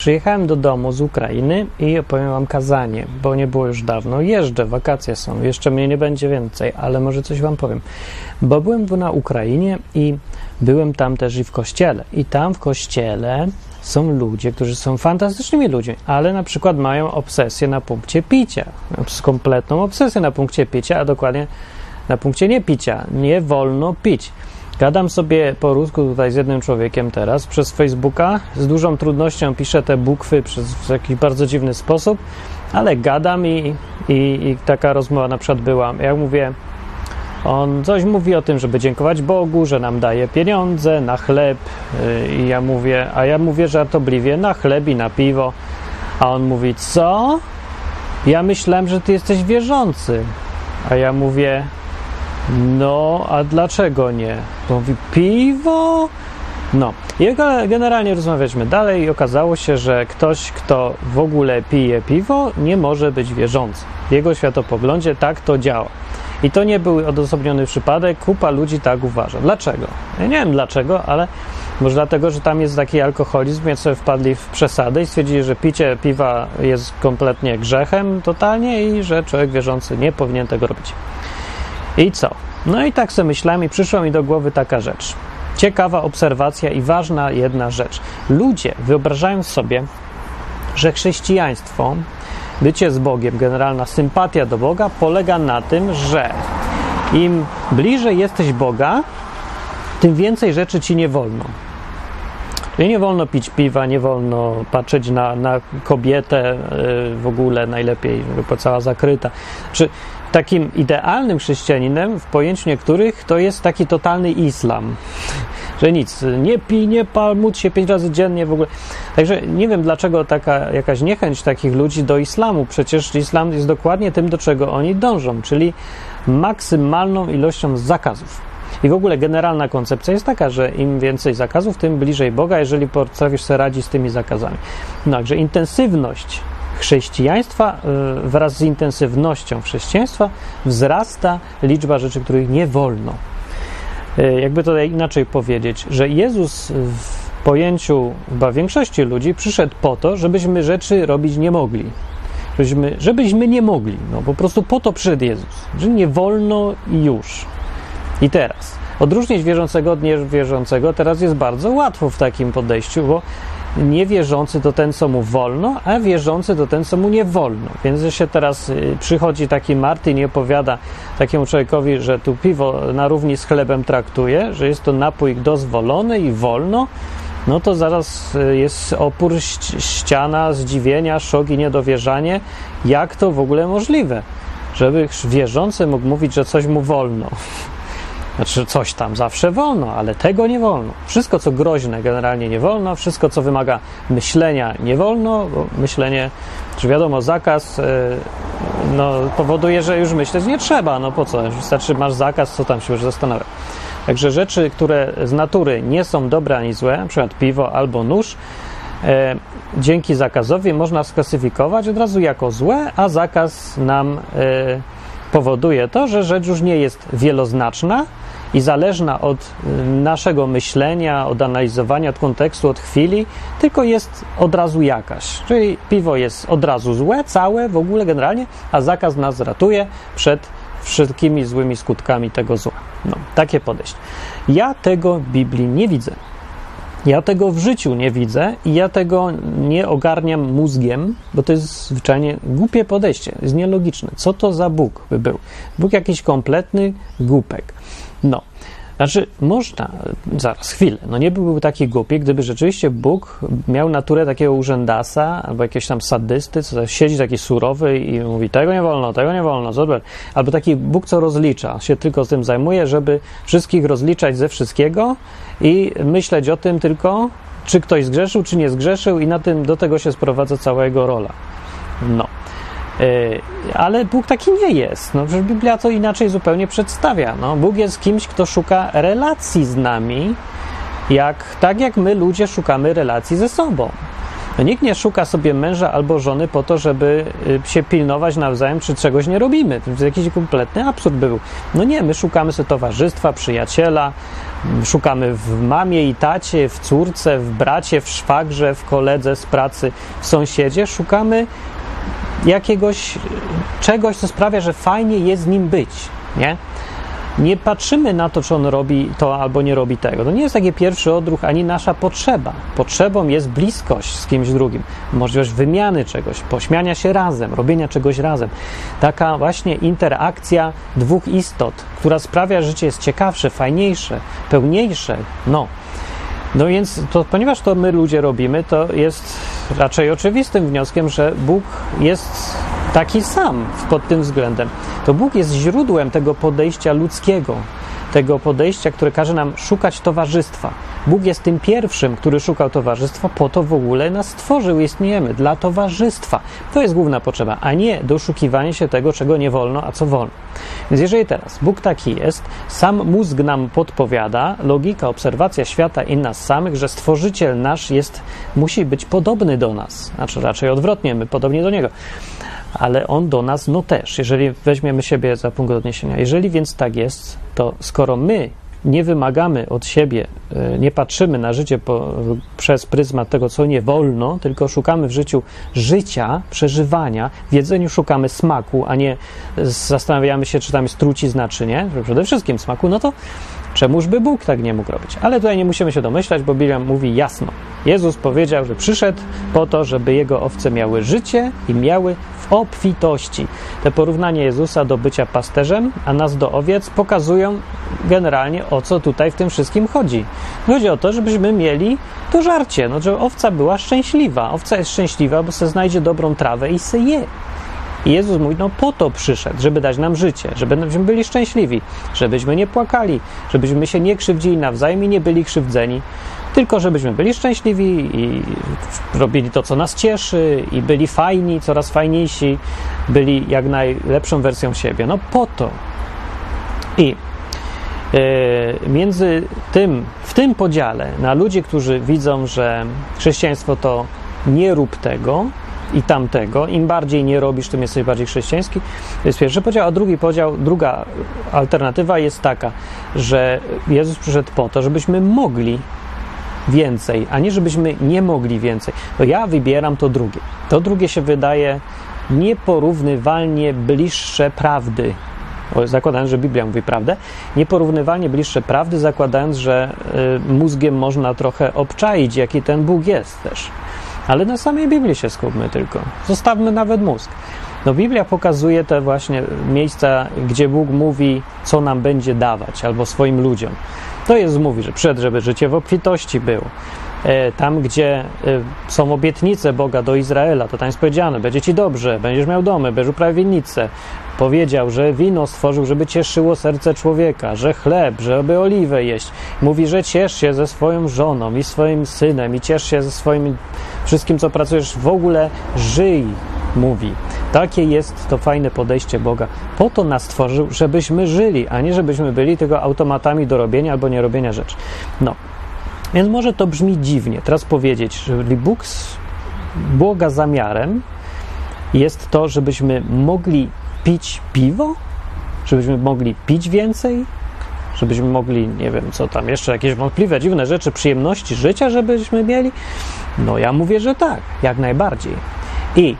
Przyjechałem do domu z Ukrainy i opowiem wam kazanie, bo nie było już dawno. Jeżdżę, wakacje są, jeszcze mnie nie będzie więcej, ale może coś wam powiem. Bo byłem na Ukrainie i byłem tam też i w kościele. I tam w kościele są ludzie, którzy są fantastycznymi ludźmi, ale na przykład mają obsesję na punkcie picia. Kompletną obsesję na punkcie picia, a dokładnie na punkcie nie picia. Nie wolno pić. Gadam sobie po rusku tutaj z jednym człowiekiem teraz przez Facebooka. Z dużą trudnością piszę te bukwy przez jakiś bardzo dziwny sposób, ale gadam i, i, i taka rozmowa na przykład była. Ja mówię, on coś mówi o tym, żeby dziękować Bogu, że nam daje pieniądze na chleb yy, i ja mówię, a ja mówię żartobliwie na chleb i na piwo. A on mówi, co? Ja myślałem, że ty jesteś wierzący. A ja mówię, no, a dlaczego nie? Mówi, piwo? No, i generalnie rozmawialiśmy dalej i okazało się, że ktoś, kto w ogóle pije piwo, nie może być wierzący. W jego światopoglądzie tak to działa. I to nie był odosobniony przypadek, kupa ludzi tak uważa. Dlaczego? Ja nie wiem dlaczego, ale może dlatego, że tam jest taki alkoholizm, więc sobie wpadli w przesadę i stwierdzili, że picie piwa jest kompletnie grzechem totalnie i że człowiek wierzący nie powinien tego robić. I co? No i tak sobie myślałem i przyszła mi do głowy taka rzecz. Ciekawa obserwacja i ważna jedna rzecz. Ludzie wyobrażają sobie, że chrześcijaństwo, bycie z Bogiem, generalna sympatia do Boga polega na tym, że im bliżej jesteś Boga, tym więcej rzeczy ci nie wolno. Nie wolno pić piwa, nie wolno patrzeć na, na kobietę y, w ogóle, najlepiej, żeby cała zakryta. Czy takim idealnym chrześcijaninem w pojęciu niektórych to jest taki totalny islam. Że nic, nie pij, nie pal, módl się pięć razy dziennie w ogóle. Także nie wiem dlaczego taka jakaś niechęć takich ludzi do islamu. Przecież islam jest dokładnie tym, do czego oni dążą, czyli maksymalną ilością zakazów. I w ogóle generalna koncepcja jest taka, że im więcej zakazów, tym bliżej Boga, jeżeli potrafisz sobie radzić z tymi zakazami. No, także intensywność chrześcijaństwa y, wraz z intensywnością chrześcijaństwa wzrasta liczba rzeczy, których nie wolno. Y, jakby to inaczej powiedzieć, że Jezus w pojęciu chyba większości ludzi przyszedł po to, żebyśmy rzeczy robić nie mogli. Żebyśmy, żebyśmy nie mogli. No po prostu po to przyszedł Jezus. Że nie wolno i już. I teraz. Odróżnić wierzącego od niewierzącego teraz jest bardzo łatwo w takim podejściu, bo niewierzący to ten, co mu wolno, a wierzący to ten, co mu nie wolno. Więc się teraz y, przychodzi taki Martin i opowiada takiemu człowiekowi, że tu piwo na równi z chlebem traktuje, że jest to napój dozwolony i wolno, no to zaraz y, jest opór, ściana, zdziwienia, szok i niedowierzanie. Jak to w ogóle możliwe? Żeby wierzący mógł mówić, że coś mu wolno. Znaczy, coś tam zawsze wolno, ale tego nie wolno. Wszystko, co groźne, generalnie nie wolno. Wszystko, co wymaga myślenia, nie wolno, bo myślenie, czy wiadomo, zakaz yy, no, powoduje, że już myśleć nie trzeba. No po co? Wystarczy, masz zakaz, co tam się już zastanawia. Także rzeczy, które z natury nie są dobre ani złe, przykład piwo albo nóż, e, dzięki zakazowi można sklasyfikować od razu jako złe, a zakaz nam e, powoduje to, że rzecz już nie jest wieloznaczna, i zależna od y, naszego myślenia, od analizowania, od kontekstu, od chwili, tylko jest od razu jakaś. Czyli piwo jest od razu złe, całe, w ogóle generalnie, a zakaz nas ratuje przed wszystkimi złymi skutkami tego zła. No, takie podejście. Ja tego w Biblii nie widzę. Ja tego w życiu nie widzę i ja tego nie ogarniam mózgiem, bo to jest zwyczajnie głupie podejście, jest nielogiczne. Co to za Bóg by był? Bóg jakiś kompletny głupek. No, znaczy, można, zaraz, chwilę, no nie byłby taki głupi, gdyby rzeczywiście Bóg miał naturę takiego urzędasa albo jakiegoś tam sadysty, co siedzi taki surowy i mówi, tego nie wolno, tego nie wolno, zobacz. Albo taki Bóg, co rozlicza, się tylko tym zajmuje, żeby wszystkich rozliczać ze wszystkiego i myśleć o tym tylko, czy ktoś zgrzeszył, czy nie zgrzeszył i na tym, do tego się sprowadza cała jego rola. No. E, ale Bóg taki nie jest. No, przecież Biblia to inaczej zupełnie przedstawia. No, Bóg jest kimś, kto szuka relacji z nami, jak, tak jak my ludzie szukamy relacji ze sobą. No, nikt nie szuka sobie męża albo żony po to, żeby y, się pilnować nawzajem, czy czegoś nie robimy. To jest jakiś kompletny absurd był. No nie, my szukamy sobie towarzystwa, przyjaciela, szukamy w mamie i tacie, w córce, w bracie, w szwagrze, w koledze z pracy, w sąsiedzie. Szukamy jakiegoś czegoś, co sprawia, że fajnie jest z nim być, nie? Nie patrzymy na to, czy on robi to albo nie robi tego. To nie jest taki pierwszy odruch, ani nasza potrzeba. Potrzebą jest bliskość z kimś drugim, możliwość wymiany czegoś, pośmiania się razem, robienia czegoś razem. Taka właśnie interakcja dwóch istot, która sprawia, że życie jest ciekawsze, fajniejsze, pełniejsze. No. No więc, to, ponieważ to my ludzie robimy, to jest raczej oczywistym wnioskiem, że Bóg jest taki sam pod tym względem. To Bóg jest źródłem tego podejścia ludzkiego, tego podejścia, które każe nam szukać towarzystwa. Bóg jest tym pierwszym, który szukał towarzystwa, po to w ogóle nas stworzył, istniejemy dla towarzystwa. To jest główna potrzeba, a nie doszukiwanie się tego, czego nie wolno, a co wolno. Więc jeżeli teraz Bóg taki jest, sam mózg nam podpowiada, logika, obserwacja świata i nas samych, że stworzyciel nasz jest, musi być podobny do nas, znaczy raczej odwrotnie, my podobnie do niego ale on do nas no też, jeżeli weźmiemy siebie za punkt odniesienia. Jeżeli więc tak jest, to skoro my nie wymagamy od siebie, e, nie patrzymy na życie po, przez pryzmat tego, co nie wolno, tylko szukamy w życiu życia, przeżywania, w jedzeniu szukamy smaku, a nie zastanawiamy się, czy tam jest trucizna, czy nie, przede wszystkim smaku, no to Czemuż by Bóg tak nie mógł robić? Ale tutaj nie musimy się domyślać, bo Biblia mówi jasno. Jezus powiedział, że przyszedł po to, żeby jego owce miały życie i miały obfitości. Te porównanie Jezusa do bycia pasterzem, a nas do owiec pokazują generalnie o co tutaj w tym wszystkim chodzi. Chodzi o to, żebyśmy mieli to żarcie, no, żeby owca była szczęśliwa. Owca jest szczęśliwa, bo se znajdzie dobrą trawę i se je. Jezus mówi, no po to przyszedł, żeby dać nam życie, żebyśmy byli szczęśliwi, żebyśmy nie płakali, żebyśmy się nie krzywdzili nawzajem i nie byli krzywdzeni, tylko żebyśmy byli szczęśliwi i robili to, co nas cieszy i byli fajni, coraz fajniejsi, byli jak najlepszą wersją siebie. No po to. I e, między tym, w tym podziale na ludzi, którzy widzą, że chrześcijaństwo to nie rób tego, i tamtego. Im bardziej nie robisz, tym jesteś bardziej chrześcijański. To jest pierwszy podział, a drugi podział, druga alternatywa jest taka, że Jezus przyszedł po to, żebyśmy mogli więcej, a nie żebyśmy nie mogli więcej. To ja wybieram to drugie. To drugie się wydaje nieporównywalnie bliższe prawdy. Zakładając, że Biblia mówi prawdę, nieporównywalnie bliższe prawdy, zakładając, że y, mózgiem można trochę obczaić, jaki ten Bóg jest też. Ale na samej Biblii się skupmy tylko. Zostawmy nawet mózg. No Biblia pokazuje te właśnie miejsca, gdzie Bóg mówi, co nam będzie dawać, albo swoim ludziom. To jest, mówi, że przed, żeby życie w obfitości było. E, tam, gdzie e, są obietnice Boga do Izraela, to tam jest powiedziane, będzie ci dobrze, będziesz miał domy, będziesz uprawiał winnicę. Powiedział, że wino stworzył, żeby cieszyło serce człowieka, że chleb, żeby oliwę jeść. Mówi, że ciesz się ze swoją żoną i swoim synem i ciesz się ze swoim wszystkim, co pracujesz, w ogóle żyj, mówi. Takie jest to fajne podejście Boga. Po to nas stworzył, żebyśmy żyli, a nie żebyśmy byli tylko automatami do robienia albo nie robienia rzeczy. No, więc może to brzmi dziwnie. Teraz powiedzieć, że Bóg Boga zamiarem jest to, żebyśmy mogli pić piwo, żebyśmy mogli pić więcej, żebyśmy mogli, nie wiem, co tam jeszcze, jakieś wątpliwe, dziwne rzeczy, przyjemności życia, żebyśmy mieli? No ja mówię, że tak, jak najbardziej. I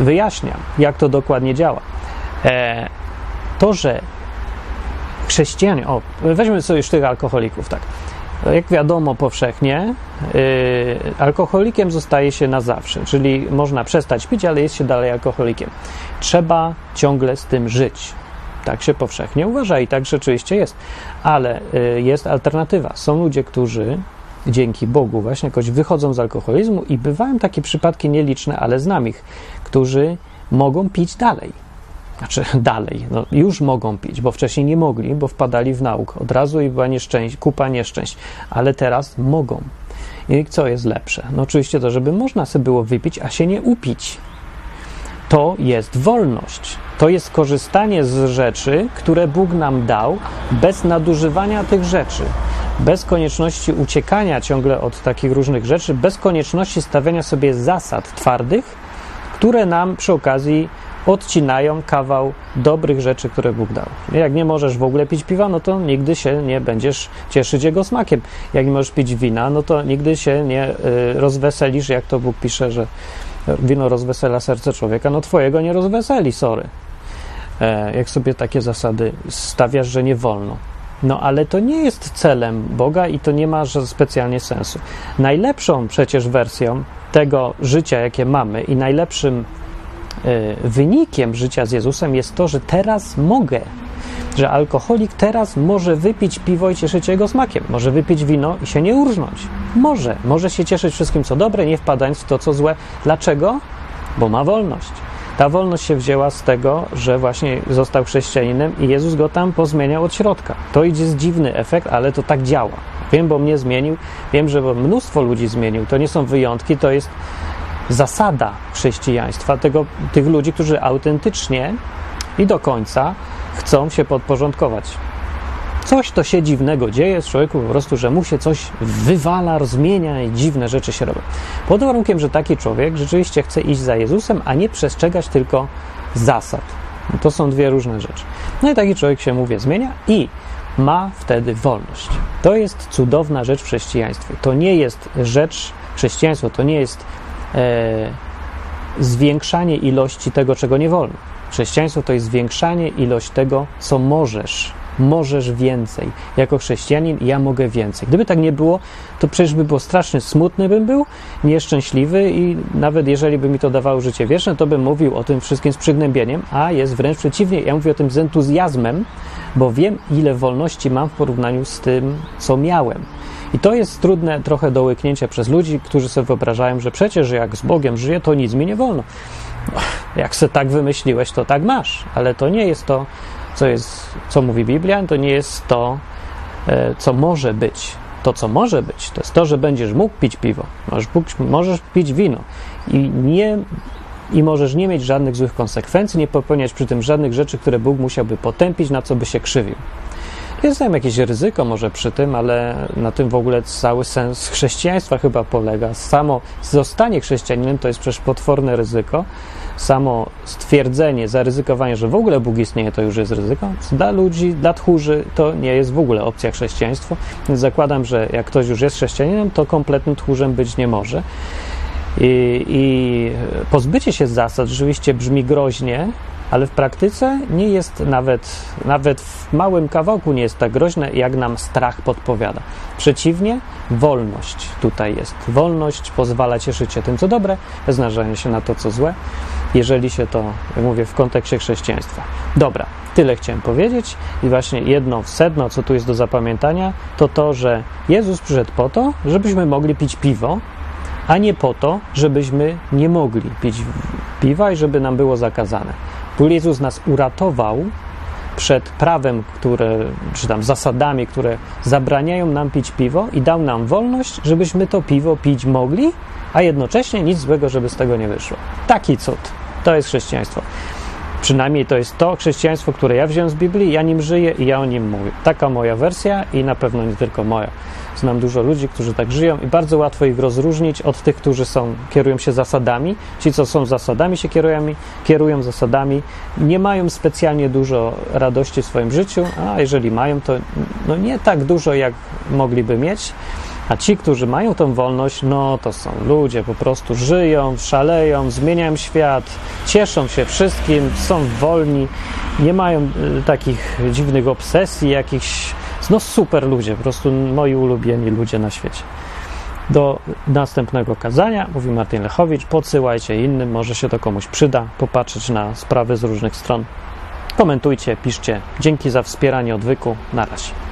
wyjaśniam, jak to dokładnie działa. E, to, że chrześcijanie, o, weźmy sobie już tych alkoholików, tak. Jak wiadomo powszechnie, yy, alkoholikiem zostaje się na zawsze, czyli można przestać pić, ale jest się dalej alkoholikiem. Trzeba ciągle z tym żyć. Tak się powszechnie uważa i tak rzeczywiście jest. Ale yy, jest alternatywa. Są ludzie, którzy dzięki Bogu właśnie jakoś wychodzą z alkoholizmu i bywają takie przypadki nieliczne, ale znam ich, którzy mogą pić dalej znaczy dalej, no, już mogą pić, bo wcześniej nie mogli, bo wpadali w nauk od razu i była nieszczęść, kupa nieszczęść, ale teraz mogą. I co jest lepsze? No oczywiście to, żeby można sobie było wypić, a się nie upić. To jest wolność. To jest korzystanie z rzeczy, które Bóg nam dał, bez nadużywania tych rzeczy. bez konieczności uciekania ciągle od takich różnych rzeczy, bez konieczności stawiania sobie zasad twardych, które nam przy okazji odcinają kawał dobrych rzeczy, które Bóg dał. Jak nie możesz w ogóle pić piwa, no to nigdy się nie będziesz cieszyć jego smakiem. Jak nie możesz pić wina, no to nigdy się nie y, rozweselisz, jak to Bóg pisze, że wino rozwesela serce człowieka, no twojego nie rozweseli, sorry. E, jak sobie takie zasady stawiasz, że nie wolno. No ale to nie jest celem Boga i to nie ma specjalnie sensu. Najlepszą przecież wersją tego życia, jakie mamy i najlepszym wynikiem życia z Jezusem jest to, że teraz mogę, że alkoholik teraz może wypić piwo i cieszyć się jego smakiem, może wypić wino i się nie urżnąć. Może, może się cieszyć wszystkim, co dobre, nie wpadając w to, co złe. Dlaczego? Bo ma wolność. Ta wolność się wzięła z tego, że właśnie został chrześcijaninem i Jezus go tam pozmieniał od środka. To z dziwny efekt, ale to tak działa. Wiem, bo mnie zmienił, wiem, że mnóstwo ludzi zmienił. To nie są wyjątki, to jest zasada chrześcijaństwa, tego, tych ludzi, którzy autentycznie i do końca chcą się podporządkować. Coś to się dziwnego dzieje z człowieku po prostu, że mu się coś wywala, zmienia i dziwne rzeczy się robią. Pod warunkiem, że taki człowiek rzeczywiście chce iść za Jezusem, a nie przestrzegać tylko zasad. To są dwie różne rzeczy. No i taki człowiek się, mówię, zmienia i ma wtedy wolność. To jest cudowna rzecz w chrześcijaństwie. To nie jest rzecz, chrześcijaństwo to nie jest zwiększanie ilości tego, czego nie wolno. Chrześcijaństwo to jest zwiększanie ilość tego, co możesz możesz więcej. Jako chrześcijanin ja mogę więcej. Gdyby tak nie było, to przecież by było strasznie smutny bym był, nieszczęśliwy i nawet jeżeli by mi to dawało życie wieczne, to bym mówił o tym wszystkim z przygnębieniem, a jest wręcz przeciwnie. Ja mówię o tym z entuzjazmem, bo wiem, ile wolności mam w porównaniu z tym, co miałem. I to jest trudne trochę do łyknięcia przez ludzi, którzy sobie wyobrażają, że przecież jak z Bogiem żyję, to nic mi nie wolno. Jak se tak wymyśliłeś, to tak masz, ale to nie jest to, co, jest, co mówi Biblia, to nie jest to, e, co może być. To, co może być, to jest to, że będziesz mógł pić piwo, możesz, możesz pić wino i nie i możesz nie mieć żadnych złych konsekwencji, nie popełniać przy tym żadnych rzeczy, które Bóg musiałby potępić, na co by się krzywił. Jest tam jakieś ryzyko może przy tym, ale na tym w ogóle cały sens chrześcijaństwa chyba polega. Samo zostanie chrześcijaninem to jest przecież potworne ryzyko. Samo stwierdzenie, zaryzykowanie, że w ogóle Bóg istnieje, to już jest ryzyko. Dla ludzi, dla tchórzy to nie jest w ogóle opcja chrześcijaństwo. Więc zakładam, że jak ktoś już jest chrześcijaninem, to kompletnym tchórzem być nie może. I, I pozbycie się zasad rzeczywiście brzmi groźnie, ale w praktyce nie jest nawet, nawet w małym kawałku nie jest tak groźne, jak nam strach podpowiada. Przeciwnie, wolność tutaj jest. Wolność pozwala cieszyć się tym, co dobre, bez narażania się na to, co złe, jeżeli się to, mówię, w kontekście chrześcijaństwa. Dobra, tyle chciałem powiedzieć i właśnie jedno sedno, co tu jest do zapamiętania, to to, że Jezus przyszedł po to, żebyśmy mogli pić piwo, a nie po to, żebyśmy nie mogli pić piwa i żeby nam było zakazane. Bóg Jezus nas uratował przed prawem, które, czy tam zasadami, które zabraniają nam pić piwo i dał nam wolność, żebyśmy to piwo pić mogli, a jednocześnie nic złego, żeby z tego nie wyszło. Taki cud. To jest chrześcijaństwo. Przynajmniej to jest to chrześcijaństwo, które ja wziąłem z Biblii, ja nim żyję i ja o nim mówię. Taka moja wersja i na pewno nie tylko moja. Znam dużo ludzi, którzy tak żyją i bardzo łatwo ich rozróżnić od tych, którzy są, kierują się zasadami. Ci, co są zasadami, się kierują, kierują zasadami, nie mają specjalnie dużo radości w swoim życiu, a jeżeli mają, to no nie tak dużo, jak mogliby mieć. A ci, którzy mają tą wolność, no to są ludzie, po prostu żyją, szaleją, zmieniają świat, cieszą się wszystkim, są wolni, nie mają y, takich dziwnych obsesji, jakichś no super ludzie, po prostu moi ulubieni ludzie na świecie. Do następnego kazania, mówi Martin Lechowicz, podsyłajcie innym, może się to komuś przyda, popatrzeć na sprawy z różnych stron. Komentujcie, piszcie. Dzięki za wspieranie odwyku. Na razie.